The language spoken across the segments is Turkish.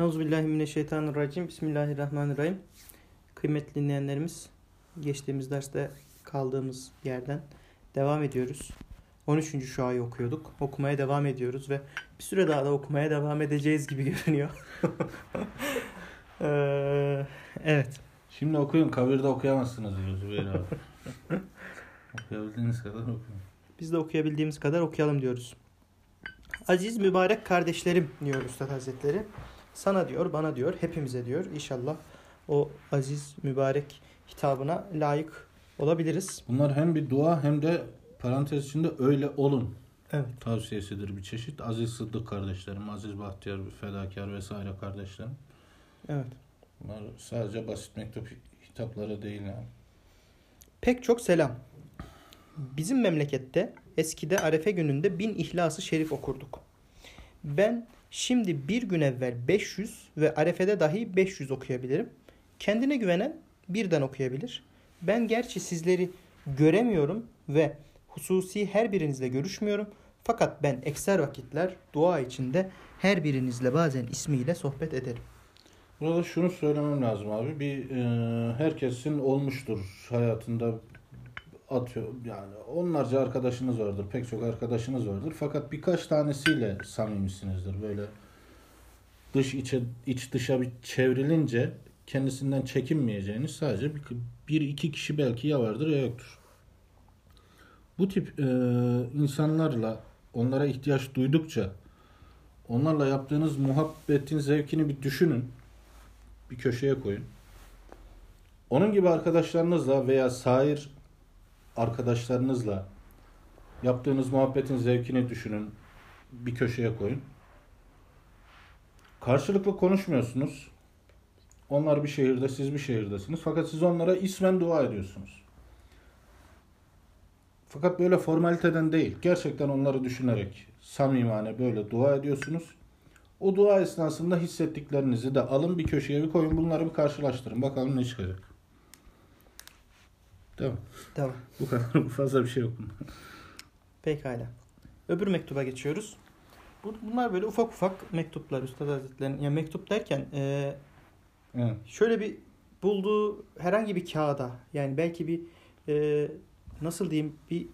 Euzubillahimineşşeytanirracim. Bismillahirrahmanirrahim. Kıymetli dinleyenlerimiz, geçtiğimiz derste kaldığımız yerden devam ediyoruz. 13. şuayı okuyorduk. Okumaya devam ediyoruz ve bir süre daha da okumaya devam edeceğiz gibi görünüyor. Ee, evet. Şimdi okuyun. Kabirde okuyamazsınız diyor Zübeyir abi. Okuyabildiğiniz kadar okuyun. Biz de okuyabildiğimiz kadar okuyalım diyoruz. Aziz mübarek kardeşlerim diyor Üstad Hazretleri. Sana diyor, bana diyor, hepimize diyor. İnşallah o aziz mübarek hitabına layık olabiliriz. Bunlar hem bir dua hem de parantez içinde öyle olun Evet. tavsiyesidir bir çeşit. Aziz Sıddık kardeşlerim, Aziz Bahtiyar, Fedakar vesaire kardeşlerim. Evet. Bunlar sadece basit mektup hitapları değil yani. Pek çok selam. Bizim memlekette eskide Arefe gününde bin İhlas-ı Şerif okurduk. Ben şimdi bir gün evvel 500 ve Arefe'de dahi 500 okuyabilirim. Kendine güvenen birden okuyabilir. Ben gerçi sizleri göremiyorum ve hususi her birinizle görüşmüyorum. Fakat ben ekser vakitler dua içinde her birinizle bazen ismiyle sohbet ederim. Burada şunu söylemem lazım abi. Bir e, herkesin olmuştur hayatında atıyor yani onlarca arkadaşınız vardır, pek çok arkadaşınız vardır. Fakat birkaç tanesiyle samimisinizdir. Böyle dış içe iç dışa bir çevrilince kendisinden çekinmeyeceğiniz sadece bir, bir iki kişi belki ya vardır ya yoktur. Bu tip e, insanlarla onlara ihtiyaç duydukça onlarla yaptığınız muhabbetin zevkini bir düşünün. Bir köşeye koyun. Onun gibi arkadaşlarınızla veya sair arkadaşlarınızla yaptığınız muhabbetin zevkini düşünün. Bir köşeye koyun. Karşılıklı konuşmuyorsunuz. Onlar bir şehirde, siz bir şehirdesiniz. Fakat siz onlara ismen dua ediyorsunuz. Fakat böyle formaliteden değil. Gerçekten onları düşünerek samimane böyle dua ediyorsunuz. O dua esnasında hissettiklerinizi de alın bir köşeye bir koyun. Bunları bir karşılaştırın. Bakalım ne çıkacak. Tamam. Tamam. Bu kadar fazla bir şey yok. Pekala. Öbür mektuba geçiyoruz. Bu- Bunlar böyle ufak ufak mektuplar Üstad Hazretleri'nin. Yani mektup derken e, Evet. şöyle bir bulduğu herhangi bir kağıda yani belki bir e, nasıl diyeyim bir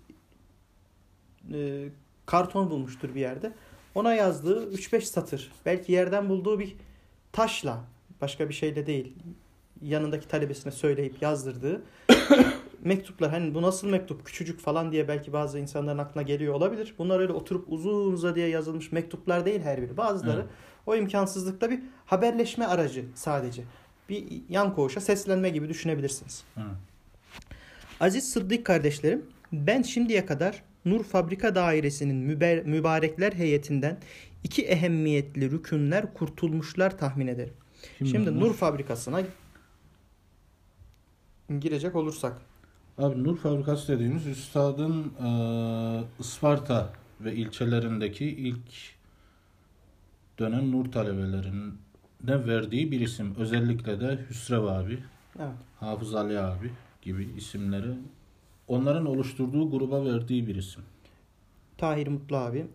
e, karton bulmuştur bir yerde. Ona yazdığı 3-5 satır. Belki yerden bulduğu bir taşla başka bir şeyle değil. Yanındaki talebesine söyleyip yazdırdığı mektuplar. Hani bu nasıl mektup küçücük falan diye belki bazı insanların aklına geliyor olabilir. Bunlar öyle oturup uzun uzadıya yazılmış mektuplar değil her biri. Bazıları Evet. o imkansızlıkta bir haberleşme aracı sadece. Bir yan koğuşa seslenme gibi düşünebilirsiniz. Hı. Aziz Sıddık kardeşlerim, ben şimdiye kadar Nur Fabrika Dairesi'nin mübarekler heyetinden iki ehemmiyetli rükünler kurtulmuşlar tahmin ederim. Şimdi, Nur Fabrikası'na girecek olursak. Abi Nur Fabrikası dediğimiz üstadın e, Isparta ve ilçelerindeki ilk dönem Nur talebelerine verdiği bir isim. Özellikle de Hüsrev abi, Evet. Hafız Ali abi gibi isimleri onların oluşturduğu gruba verdiği bir isim. Tahir Mutlu abi.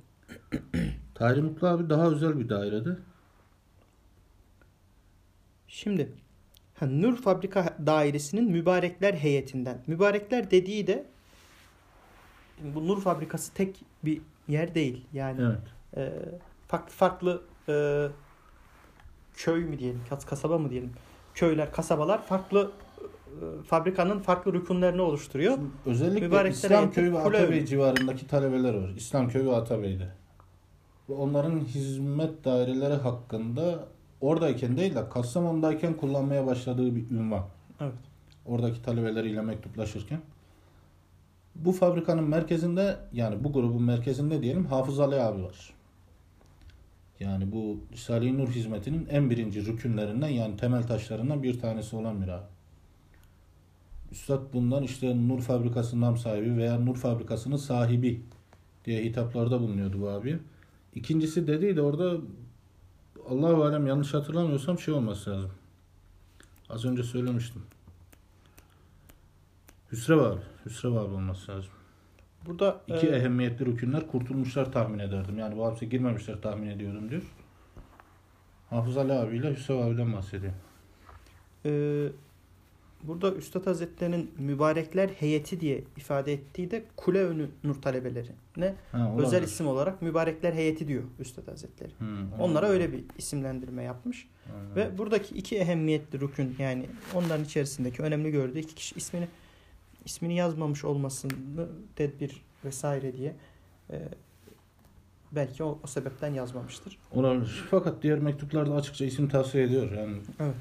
Tahir Mutlu abi daha özel bir dairede. Şimdi Nur Fabrika Dairesi'nin mübarekler heyetinden. Mübarekler dediği de bu Nur Fabrikası tek bir yer değil. Yani Evet. e, farklı farklı e, köy mü diyelim, kas- kasaba mı diyelim, köyler, kasabalar farklı e, fabrikanın farklı rükunlerini oluşturuyor. Özellikle Mübarekler İslamköy ve heyeti Kule Atabey civarındaki talebeler var. İslamköy ve Atabey'de. Ve onların hizmet daireleri hakkında oradayken değil de Kastamonu'dayken kullanmaya başladığı bir ünvan. Evet. Oradaki talebeleriyle mektuplaşırken. Bu fabrikanın merkezinde yani bu grubun merkezinde diyelim Hafız Ali abi var. Yani bu Risale-i Nur hizmetinin en birinci rükünlerinden yani temel taşlarından bir tanesi olan bir abi. Üstad bundan işte Nur Fabrikası'nın nam sahibi veya Nur Fabrikası'nın sahibi diye hitaplarda bulunuyordu bu abi. İkincisi dediği de orada Allahu alem yanlış hatırlamıyorsam şey olması lazım. Az önce söylemiştim. Hüsrev abi. Hüsrev abi olması lazım. Burada İki e, ehemmiyetli rükünler kurtulmuşlar tahmin ederdim. Yani bu hapse girmemişler tahmin ediyordum diyor. Hafız Ali abiyle Hüseyin abiden bahsediyor. Ee, burada Üstad Hazretleri'nin mübarekler heyeti diye ifade ettiği de kule önü nur talebeleri. Ne? Ha, Özel isim olarak mübarekler heyeti diyor Üstad Hazretleri. Hı, Onlara öyle bir isimlendirme yapmış. Aynen. Ve buradaki iki ehemmiyetli rükün yani onların içerisindeki önemli gördüğü iki kişi ismini ismini yazmamış olmasını tedbir vesaire diye e, belki o, o sebepten yazmamıştır. Olabilir. Fakat diğer mektuplarda açıkça isim tavsiye ediyor. Yani Evet.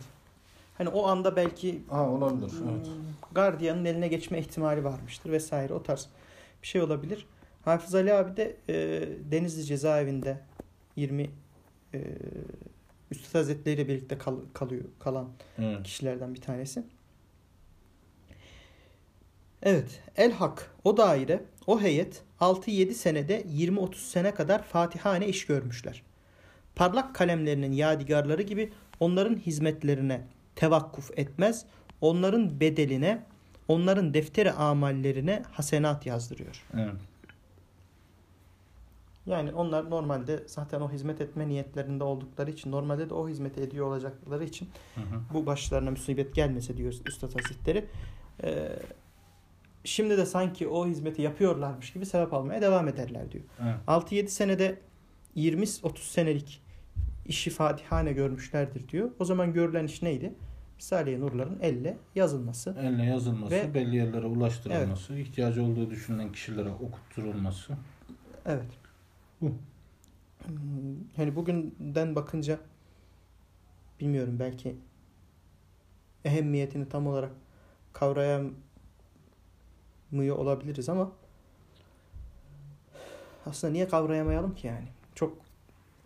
Hani o anda belki ha olabilir. Hmm, Evet. gardiyanın eline geçme ihtimali varmıştır vesaire o tarz bir şey olabilir. Hafız Ali abi de e, Denizli cezaevinde 20 e, Üstad Hazretleri ile birlikte kal- kalıyor kalan Evet. kişilerden bir tanesi. Evet, El Hak o daire, o heyet 6-7 senede 20-30 sene kadar fatihane iş görmüşler. Parlak kalemlerinin yadigarları gibi onların hizmetlerine tevakkuf etmez, onların bedeline, onların defteri amallerine hasenat yazdırıyor. Evet. Yani onlar normalde zaten o hizmet etme niyetlerinde oldukları için, normalde de o hizmeti ediyor olacakları için Hı hı. bu başlarına musibet gelmese diyor Üstad Hazretleri. Ee, şimdi de sanki o hizmeti yapıyorlarmış gibi sevap almaya devam ederler diyor. Evet. 6-7 senede 20-30 senelik işi fatihane görmüşlerdir diyor. O zaman görülen iş neydi? Risale-i Nurların elle yazılması. Elle yazılması, Ve- belli yerlere ulaştırılması, ihtiyacı olduğu düşünülen kişilere okutturulması. Evet. Bu. Hani bugünden bakınca bilmiyorum belki ehemmiyetini tam olarak kavrayamıyor olabiliriz ama aslında niye kavrayamayalım ki yani? Çok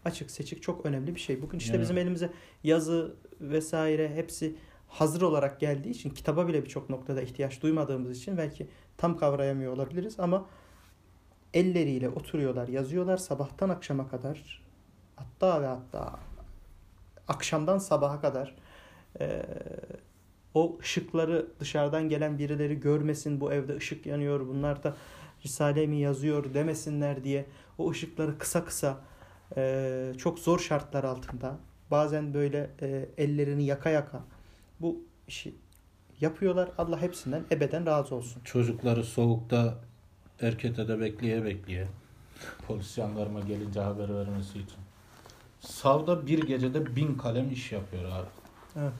açık seçik çok önemli bir şey. Bugün işte Yani. bizim elimize yazı vesaire hepsi hazır olarak geldiği için kitaba bile birçok noktada ihtiyaç duymadığımız için belki tam kavrayamıyor olabiliriz ama elleriyle oturuyorlar, yazıyorlar sabahtan akşama kadar hatta ve hatta akşamdan sabaha kadar eee, o ışıkları dışarıdan gelen birileri görmesin bu evde ışık yanıyor bunlar da Risale mi yazıyor demesinler diye o ışıkları kısa kısa eee, çok zor şartlar altında bazen böyle eee, ellerini yaka yaka bu işi yapıyorlar. Allah hepsinden ebeden razı olsun. Çocukları soğukta erketede bekleye bekleye polis jandarma gelince haber vermesi için. Savda bir gecede bin kalem iş yapıyor abi. Evet.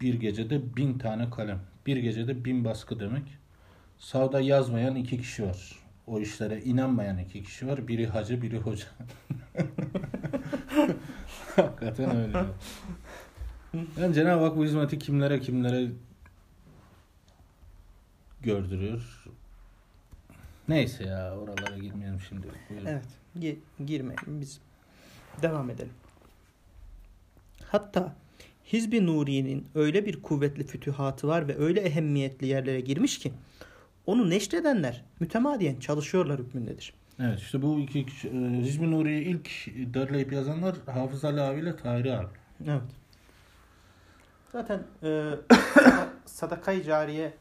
Bir gecede bin tane kalem. Bir gecede bin baskı demek. Savda yazmayan iki kişi var. O işlere inanmayan iki kişi var. Biri hacı, biri hoca. Hakikaten öyle. Yani Cenab-ı Hak bu hizmeti kimlere kimlere gördürüyor. Neyse ya oralara girmeyelim şimdi. Buyurun. Evet. gi- girmeyelim biz. Devam edelim. Hatta Hizb-i Nuri'nin öyle bir kuvvetli fütühatı var ve öyle ehemmiyetli yerlere girmiş ki onu neşredenler mütemadiyen çalışıyorlar hükmündedir. Evet işte bu iki kişi, e, Nuri'yi ilk derleyip yazanlar Hafız Ali abi ile Tahri abi. Evet. Zaten e, sadakayı cariye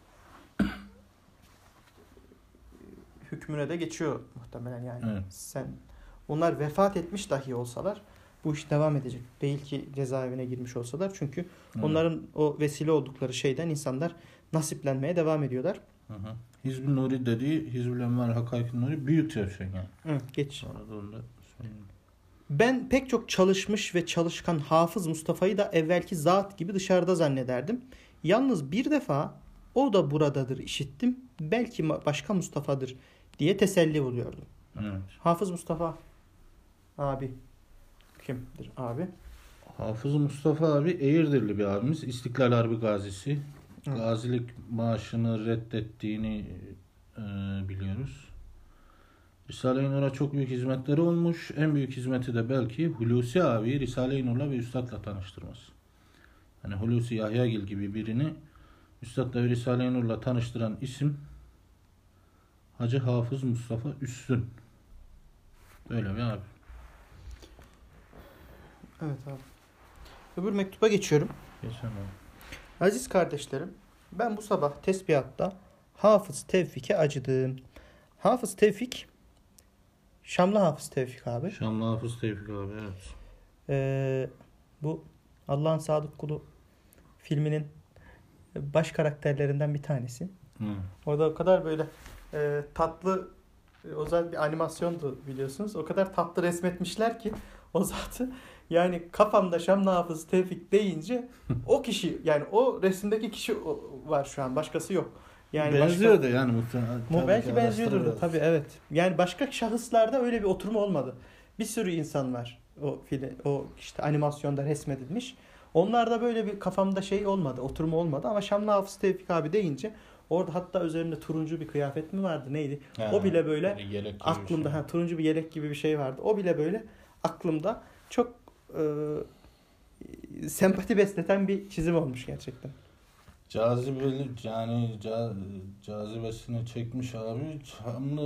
hükmüne de geçiyor muhtemelen yani. Evet. Sen onlar vefat etmiş dahi olsalar bu iş devam edecek. Değil ki cezaevine girmiş olsalar çünkü Evet. onların o vesile oldukları şeyden insanlar nasiplenmeye devam ediyorlar. Hı hı. Hizb-i Nuri dediği Hizb-ül Envar Hakaik Nuri büyük tevşen yani. Evet, geç. Sonra da onu da söyleyeyim. Ben pek çok çalışmış ve çalışkan Hafız Mustafa'yı da evvelki zat gibi dışarıda zannederdim. Yalnız bir defa o da buradadır işittim. Belki başka Mustafa'dır diye teselli buluyordum. Evet. Hafız Mustafa abi kimdir abi? Hafız Mustafa abi Eğirdirli bir abimiz. İstiklal Harbi gazisi. Gazilik maaşını reddettiğini e, biliyoruz. Risale-i Nur'a çok büyük hizmetleri olmuş. En büyük hizmeti de belki Hulusi abi Risale-i Nur'la ve Üstad'la tanıştırması. Hani Hulusi Yahyagil gibi birini Üstad'la ve Risale-i Nur'la tanıştıran isim Hacı Hafız Mustafa Üstün. Böyle bir abi. Evet abi. Öbür mektuba geçiyorum. Geçen abi. Aziz kardeşlerim, ben bu sabah tesbihatta Hafız Tevfik'e acıdım. Hafız Tevfik, Şamlı Hafız Tevfik abi. Şamlı Hafız Tevfik abi evet. Ee, bu Allah'ın Sadık Kulu filminin baş karakterlerinden bir tanesi. Hı. Orada o kadar böyle e, tatlı e, özel bir animasyondu biliyorsunuz. O kadar tatlı resmetmişler ki o zatı yani kafamda Şam Hafız Tevfik deyince o kişi yani o resimdeki kişi var şu an başkası yok. Yani Benziyor başka, da yani muhtemelen. Mu belki ki benziyordur da tabii evet. Yani başka şahıslarda öyle bir oturma olmadı. Bir sürü insan var o film o işte animasyonda resmedilmiş. Onlarda böyle bir kafamda şey olmadı, oturma olmadı ama Şamlı Hafız Tevfik abi deyince orada hatta üzerinde turuncu bir kıyafet mi vardı neydi? Ha, o bile böyle aklımda şey. ha turuncu bir yelek gibi bir şey vardı. O bile böyle aklımda çok e, sempati besleten bir çizim olmuş gerçekten. Cazibeli yani ca, cazibesini çekmiş abi.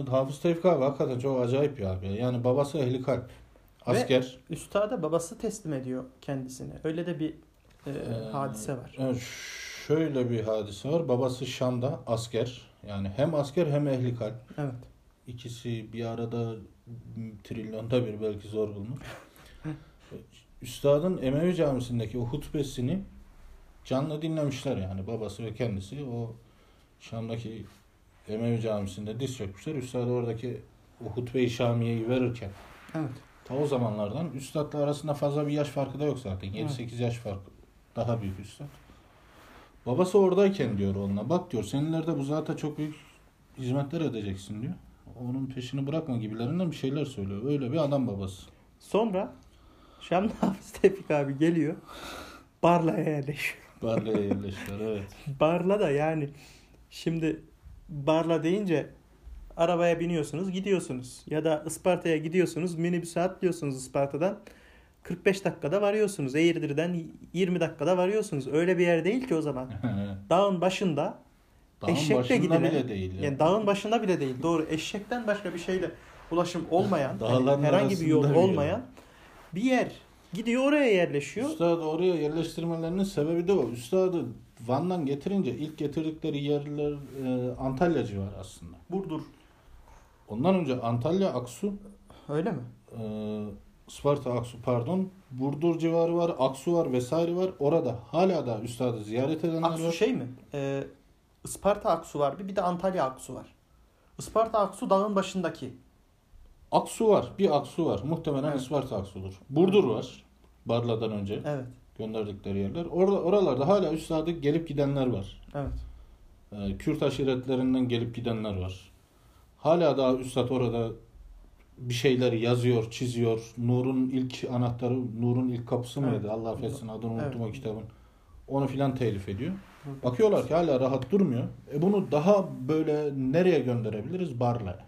Hafız Tevfik abi hakikaten çok acayip bir abi. Yani babası ehli kalp. Asker. Üstada babası teslim ediyor kendisini. Öyle de bir e, Ee, hadise var. Evet, şöyle bir hadise var. Babası Şam'da asker. Yani hem asker hem ehli kalp. Evet. İkisi bir arada trilyonda bir belki zor bulunur. Üstadın Emevi Camisi'ndeki o hutbesini canlı dinlemişler yani babası ve kendisi o Şam'daki Emevi Camisi'nde diz çökmüşler. Üstad oradaki o hutbe-i Şamiye'yi verirken Evet. ta o zamanlardan üstadla arasında fazla bir yaş farkı da yok zaten. 7-8 yaş fark daha büyük üstad. Babası oradayken diyor onunla bak diyor senelerde bu zata çok büyük hizmetler edeceksin diyor. Onun peşini bırakma gibilerinden bir şeyler söylüyor. Öyle bir adam babası. Sonra Şamlı Hafız Tevfik abi geliyor. Barla'ya yerleşiyor. Barla'ya yerleştiler evet. Barla da yani şimdi Barla deyince arabaya biniyorsunuz gidiyorsunuz. Ya da Isparta'ya gidiyorsunuz minibüse atlıyorsunuz Isparta'dan. 45 dakikada varıyorsunuz. Eğirdir'den 20 dakikada varıyorsunuz. Öyle bir yer değil ki o zaman. Dağın başında Dağın Eşekle başında gidile. bile değil. ya. yani dağın başında bile değil. Doğru. Eşekten başka bir şeyle ulaşım olmayan, yani herhangi bir yol arasında bir olmayan bir yer. Gidiyor oraya yerleşiyor. Üstadı oraya yerleştirmelerinin sebebi de o. Üstadı Van'dan getirince ilk getirdikleri yerler e, Antalya civarı aslında. Burdur. Ondan önce Antalya, Aksu, Öyle mi? e, Isparta, Aksu pardon, Burdur civarı var, Aksu var vesaire var. Orada hala da üstadı ziyaret edenler Aksu var. şey mi? Ee, Isparta Aksu var bir, bir de Antalya Aksu var. Isparta Aksu dağın başındaki. Aksu var, bir Aksu var. Muhtemelen Evet. Isparta Aksu'dur. Burdur var. Barla'dan önce Evet. gönderdikleri yerler. Orada oralarda hala üstadı gelip gidenler var. Evet. Ee, Kürt aşiretlerinden gelip gidenler var. Hala daha üstad orada bir şeyler yazıyor, çiziyor. Nur'un ilk anahtarı, Nur'un ilk kapısı Evet. mıydı? Allah affetsin adını unuttum Evet. o kitabın. Onu filan telif ediyor. Bakıyorlar ki hala rahat durmuyor. E bunu daha böyle nereye gönderebiliriz? Barla'ya.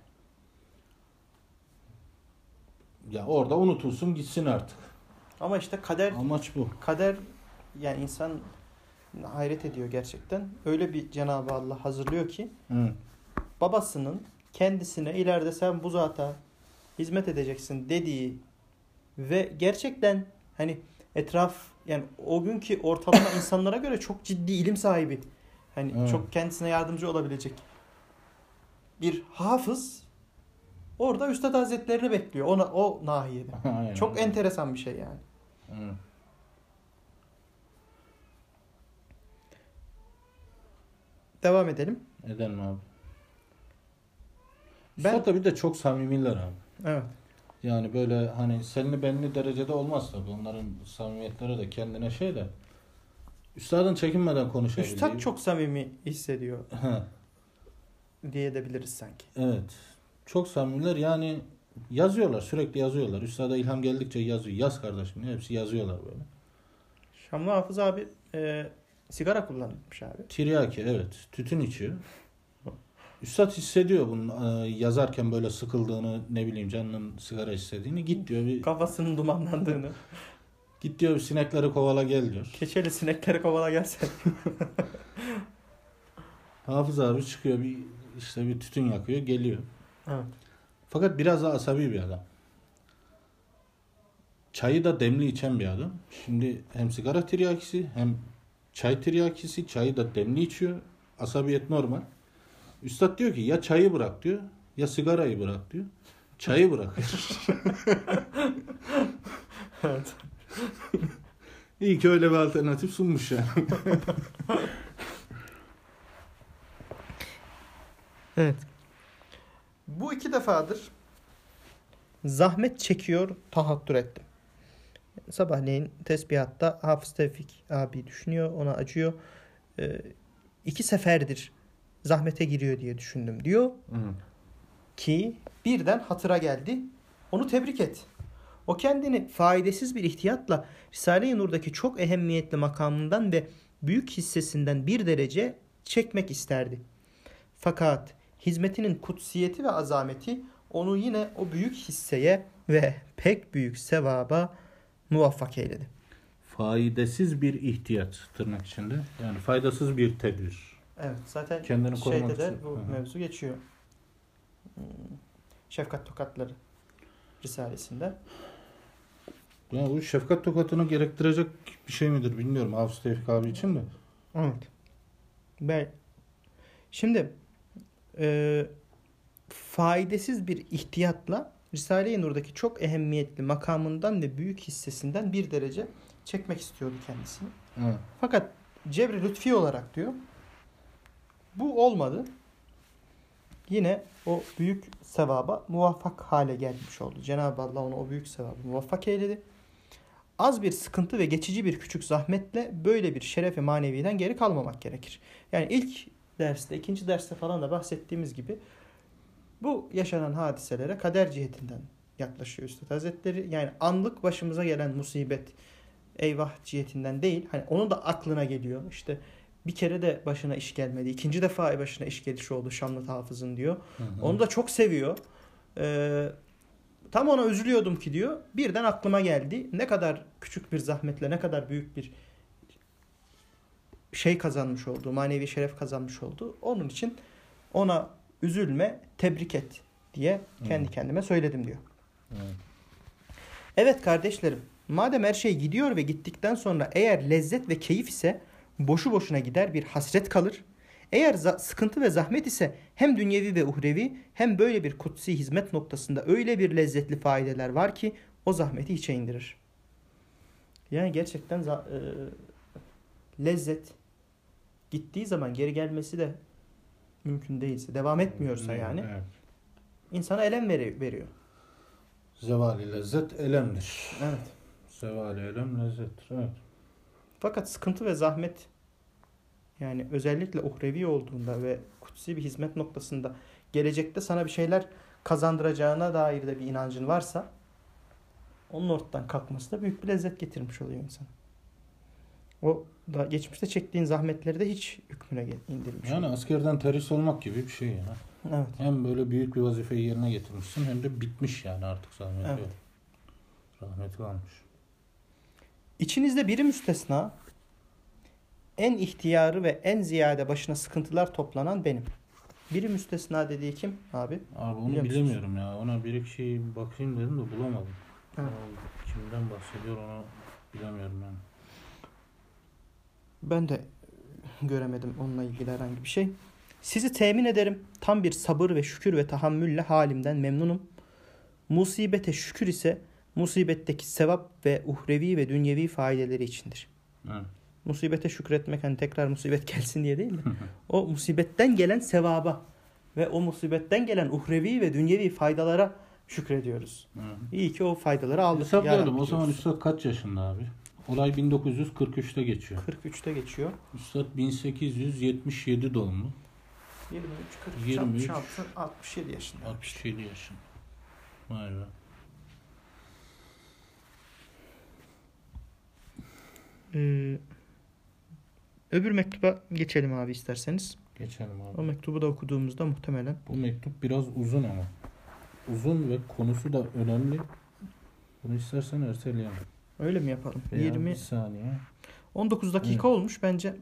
Ya orada unutulsun gitsin artık. Ama işte kader Amaç bu. kader yani insan hayret ediyor gerçekten. Öyle bir Cenab-ı Allah hazırlıyor ki Hı. babasının kendisine ileride sen bu zata hizmet edeceksin dediği ve gerçekten hani etraf yani o günkü ortalama insanlara göre çok ciddi ilim sahibi. Hani Evet. çok kendisine yardımcı olabilecek bir hafız orada Üstad Hazretlerini bekliyor. Ona o nahiyede. Aynen. Çok enteresan bir şey yani. Hı. Devam edelim. Edelim abi. Ben- Üstad da bir de çok samimiler abi. Evet. Yani böyle hani senli benli derecede olmaz tabii. Onların samimiyetleri de kendine şey de. Üstadın çekinmeden konuşabildiği. Üstad çok samimi hissediyor diye de biliriz sanki. evet. Çok samimiler yani yazıyorlar sürekli yazıyorlar. Üstada ilham geldikçe yazıyor. Yaz kardeşim. Hepsi yazıyorlar böyle. Şamlı Hafız abi e, sigara kullanmış abi. Tiryaki evet. Tütün içiyor. Üstad hissediyor bunun e, yazarken böyle sıkıldığını ne bileyim canının sigara istediğini. Git diyor bir Kafasının dumanlandığını. git diyor sinekleri kovala gel diyor. Keçeli sinekleri kovala gelsen. Hafız abi çıkıyor bir işte bir tütün yakıyor geliyor. Evet. Fakat biraz da asabi bir adam. Çayı da demli içen bir adam. Şimdi hem sigara tiryakisi hem çay tiryakisi. Çayı da demli içiyor. Asabiyet normal. Üstad diyor ki ya çayı bırak diyor ya sigarayı bırak diyor. Çayı bırak. evet. İyi ki öyle bir alternatif sunmuş yani. Evet. Bu iki defadır zahmet çekiyor, tahattür ettim. Sabahleyin tesbihatta Hafız Tevfik abi düşünüyor, ona acıyor. Ee, iki seferdir zahmete giriyor diye düşündüm diyor ki birden hatıra geldi. Onu tebrik et. O kendini faydasız bir ihtiyatla Risale-i Nur'daki çok ehemmiyetli makamından ve büyük hissesinden bir derece çekmek isterdi. Fakat hizmetinin kutsiyeti ve azameti onu yine o büyük hisseye ve pek büyük sevaba muvaffak eyledi. Faydasız bir ihtiyaç tırnak içinde. Yani faydasız bir tedbir. Evet zaten Kendini şeyde de için. bu Hı hı. mevzu geçiyor. Hmm, Şefkat Tokatları Risalesi'nde. Ya bu şefkat tokatını gerektirecek bir şey midir bilmiyorum Hafız Tevfik abi için de. Evet. Ben şimdi e, faydasız bir ihtiyatla Risale-i Nur'daki çok ehemmiyetli makamından ve büyük hissesinden bir derece çekmek istiyordu kendisini. Evet. Fakat cebri lütfi olarak diyor bu olmadı. Yine o büyük sevaba muvaffak hale gelmiş oldu. Cenab-ı Allah onu o büyük sevaba muvaffak eyledi. Az bir sıkıntı ve geçici bir küçük zahmetle böyle bir şerefe maneviden geri kalmamak gerekir. Yani ilk derste, ikinci derste falan da bahsettiğimiz gibi bu yaşanan hadiselere kader cihetinden yaklaşıyor Üstad Hazretleri. Yani anlık başımıza gelen musibet, eyvah cihetinden değil. Hani onun da aklına geliyor. İşte bir kere de başına iş gelmedi. İkinci defa başına iş gelişi oldu Şamlı Hafız'ın diyor. Hı hı. Onu da çok seviyor. Ee, tam ona üzülüyordum ki diyor. Birden aklıma geldi. Ne kadar küçük bir zahmetle ne kadar büyük bir şey kazanmış oldu. Manevi şeref kazanmış oldu. Onun için ona üzülme, tebrik et diye kendi Hı. kendime söyledim diyor. Evet. Evet kardeşlerim, madem her şey gidiyor ve gittikten sonra eğer lezzet ve keyif ise boşu boşuna gider bir hasret kalır. Eğer sıkıntı ve zahmet ise hem dünyevi ve uhrevi hem böyle bir kutsi hizmet noktasında öyle bir lezzetli faydeler var ki o zahmeti içe indirir. Yani gerçekten e, lezzet gittiği zaman geri gelmesi de mümkün değilse, devam etmiyorsa yani Evet. insana elem veri- veriyor. Zevali lezzet elemdir. Evet. Zevali elem lezzettir. Evet. Fakat sıkıntı ve zahmet yani özellikle uhrevi olduğunda ve kutsi bir hizmet noktasında gelecekte sana bir şeyler kazandıracağına dair de bir inancın varsa onun ortadan kalkması da büyük bir lezzet getirmiş oluyor insan. O da geçmişte çektiğin zahmetleri de hiç hükmüne indirmiş. Yani askerden terhis olmak gibi bir şey ya. Evet. Hem böyle büyük bir vazifeyi yerine getirmişsin hem de bitmiş yani artık zahmet Evet. yok. Rahmet kalmış. İçinizde biri müstesna en ihtiyarı ve en ziyade başına sıkıntılar toplanan benim. Biri müstesna dediği kim abi? Abi onu Biliyor bilemiyorum ya. Ona bir iki şey bakayım dedim de bulamadım. Evet. Kimden bahsediyor onu bilemiyorum yani. Ben de göremedim onunla ilgili herhangi bir şey. Sizi temin ederim. Tam bir sabır ve şükür ve tahammülle halimden memnunum. Musibete şükür ise musibetteki sevap ve uhrevi ve dünyevi faydeleri içindir. Evet. Musibete şükretmek hani tekrar musibet gelsin diye değil de o musibetten gelen sevaba ve o musibetten gelen uhrevi ve dünyevi faydalara şükrediyoruz. Evet. İyi ki o faydaları aldık. Rabbi O zaman. Üstad kaç yaşında abi? Olay 1943'te geçiyor. 43'te geçiyor. Üstad 1877 doğumlu. 23, 43, 23, 66, 67 yaşında. 67 yaşında. Vay be. Ee, öbür mektuba geçelim abi isterseniz. Geçelim O abi. mektubu da okuduğumuzda muhtemelen Bu mektup biraz uzun ama. Uzun ve konusu da önemli. Bunu istersen erteleyelim. Öyle mi yapalım? Veya 20 bir saniye. 19 dakika Evet. olmuş bence